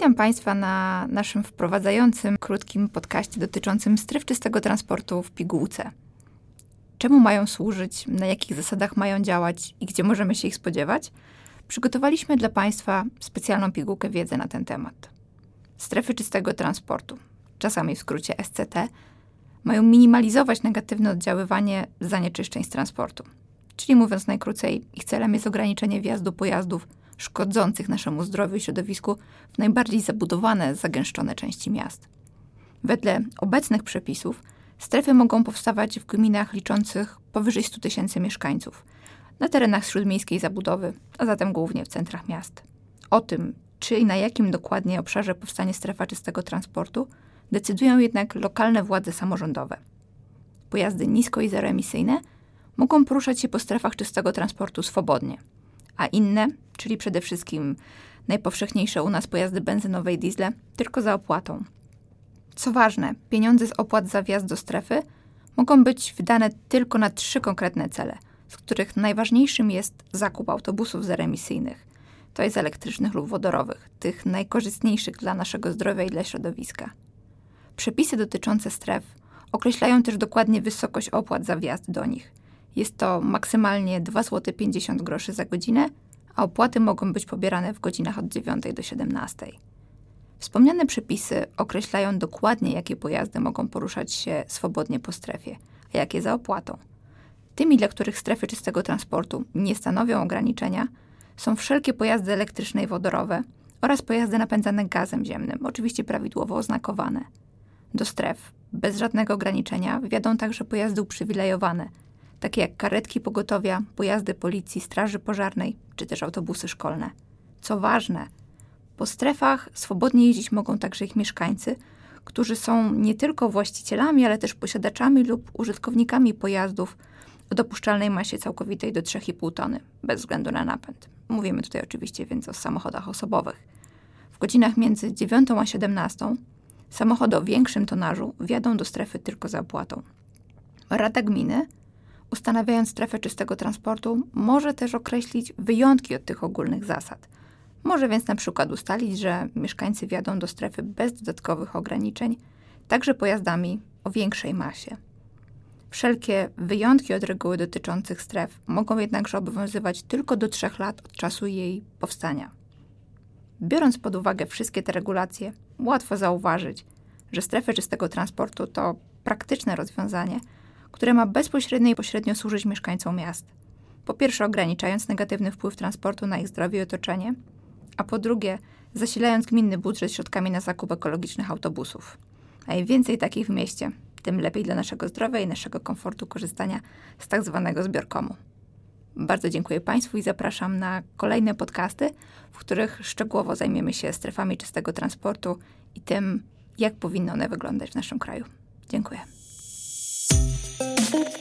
Państwa na naszym wprowadzającym, krótkim podcaście dotyczącym stref czystego transportu w pigułce. Czemu mają służyć, na jakich zasadach mają działać i gdzie możemy się ich spodziewać? Przygotowaliśmy dla Państwa specjalną pigułkę wiedzy na ten temat. Strefy czystego transportu, czasami w skrócie SCT, mają minimalizować negatywne oddziaływanie zanieczyszczeń z transportu. Czyli mówiąc najkrócej, ich celem jest ograniczenie wjazdu pojazdów szkodzących naszemu zdrowiu i środowisku w najbardziej zabudowane, zagęszczone części miast. Wedle obecnych przepisów strefy mogą powstawać w gminach liczących powyżej 100 tysięcy mieszkańców, na terenach śródmiejskiej zabudowy, a zatem głównie w centrach miast. O tym, czy i na jakim dokładnie obszarze powstanie strefa czystego transportu, decydują jednak lokalne władze samorządowe. Pojazdy nisko i zeroemisyjne mogą poruszać się po strefach czystego transportu swobodnie, a inne, czyli przede wszystkim najpowszechniejsze u nas pojazdy benzynowe i diesle, tylko za opłatą. Co ważne, pieniądze z opłat za wjazd do strefy mogą być wydane tylko na trzy konkretne cele, z których najważniejszym jest zakup autobusów zeroemisyjnych, to jest elektrycznych lub wodorowych, tych najkorzystniejszych dla naszego zdrowia i dla środowiska. Przepisy dotyczące stref określają też dokładnie wysokość opłat za wjazd do nich. Jest to maksymalnie 2,50 zł za godzinę, a opłaty mogą być pobierane w godzinach od 9 do 17. Wspomniane przepisy określają dokładnie, jakie pojazdy mogą poruszać się swobodnie po strefie, a jakie za opłatą. Tymi, dla których strefy czystego transportu nie stanowią ograniczenia, są wszelkie pojazdy elektryczne i wodorowe oraz pojazdy napędzane gazem ziemnym, oczywiście prawidłowo oznakowane. Do stref bez żadnego ograniczenia wjadą także pojazdy uprzywilejowane, takie jak karetki pogotowia, pojazdy policji, straży pożarnej czy też autobusy szkolne. Co ważne, po strefach swobodnie jeździć mogą także ich mieszkańcy, którzy są nie tylko właścicielami, ale też posiadaczami lub użytkownikami pojazdów o dopuszczalnej masie całkowitej do 3,5 tony, bez względu na napęd. Mówimy tutaj oczywiście więc o samochodach osobowych. W godzinach między 9 a 17 samochody o większym tonażu wjadą do strefy tylko za opłatą. Rada gminy, ustanawiając strefę czystego transportu, może też określić wyjątki od tych ogólnych zasad. Może więc na przykład ustalić, że mieszkańcy wjadą do strefy bez dodatkowych ograniczeń, także pojazdami o większej masie. Wszelkie wyjątki od reguły dotyczących stref mogą jednakże obowiązywać tylko do trzech lat od czasu jej powstania. Biorąc pod uwagę wszystkie te regulacje, łatwo zauważyć, że strefy czystego transportu to praktyczne rozwiązanie, które ma bezpośrednio i pośrednio służyć mieszkańcom miast. Po pierwsze, ograniczając negatywny wpływ transportu na ich zdrowie i otoczenie, a po drugie, zasilając gminny budżet środkami na zakup ekologicznych autobusów. A im więcej takich w mieście, tym lepiej dla naszego zdrowia i naszego komfortu korzystania z tak zwanego zbiorkomu. Bardzo dziękuję Państwu i zapraszam na kolejne podcasty, w których szczegółowo zajmiemy się strefami czystego transportu i tym, jak powinny one wyglądać w naszym kraju. Dziękuję. Sunset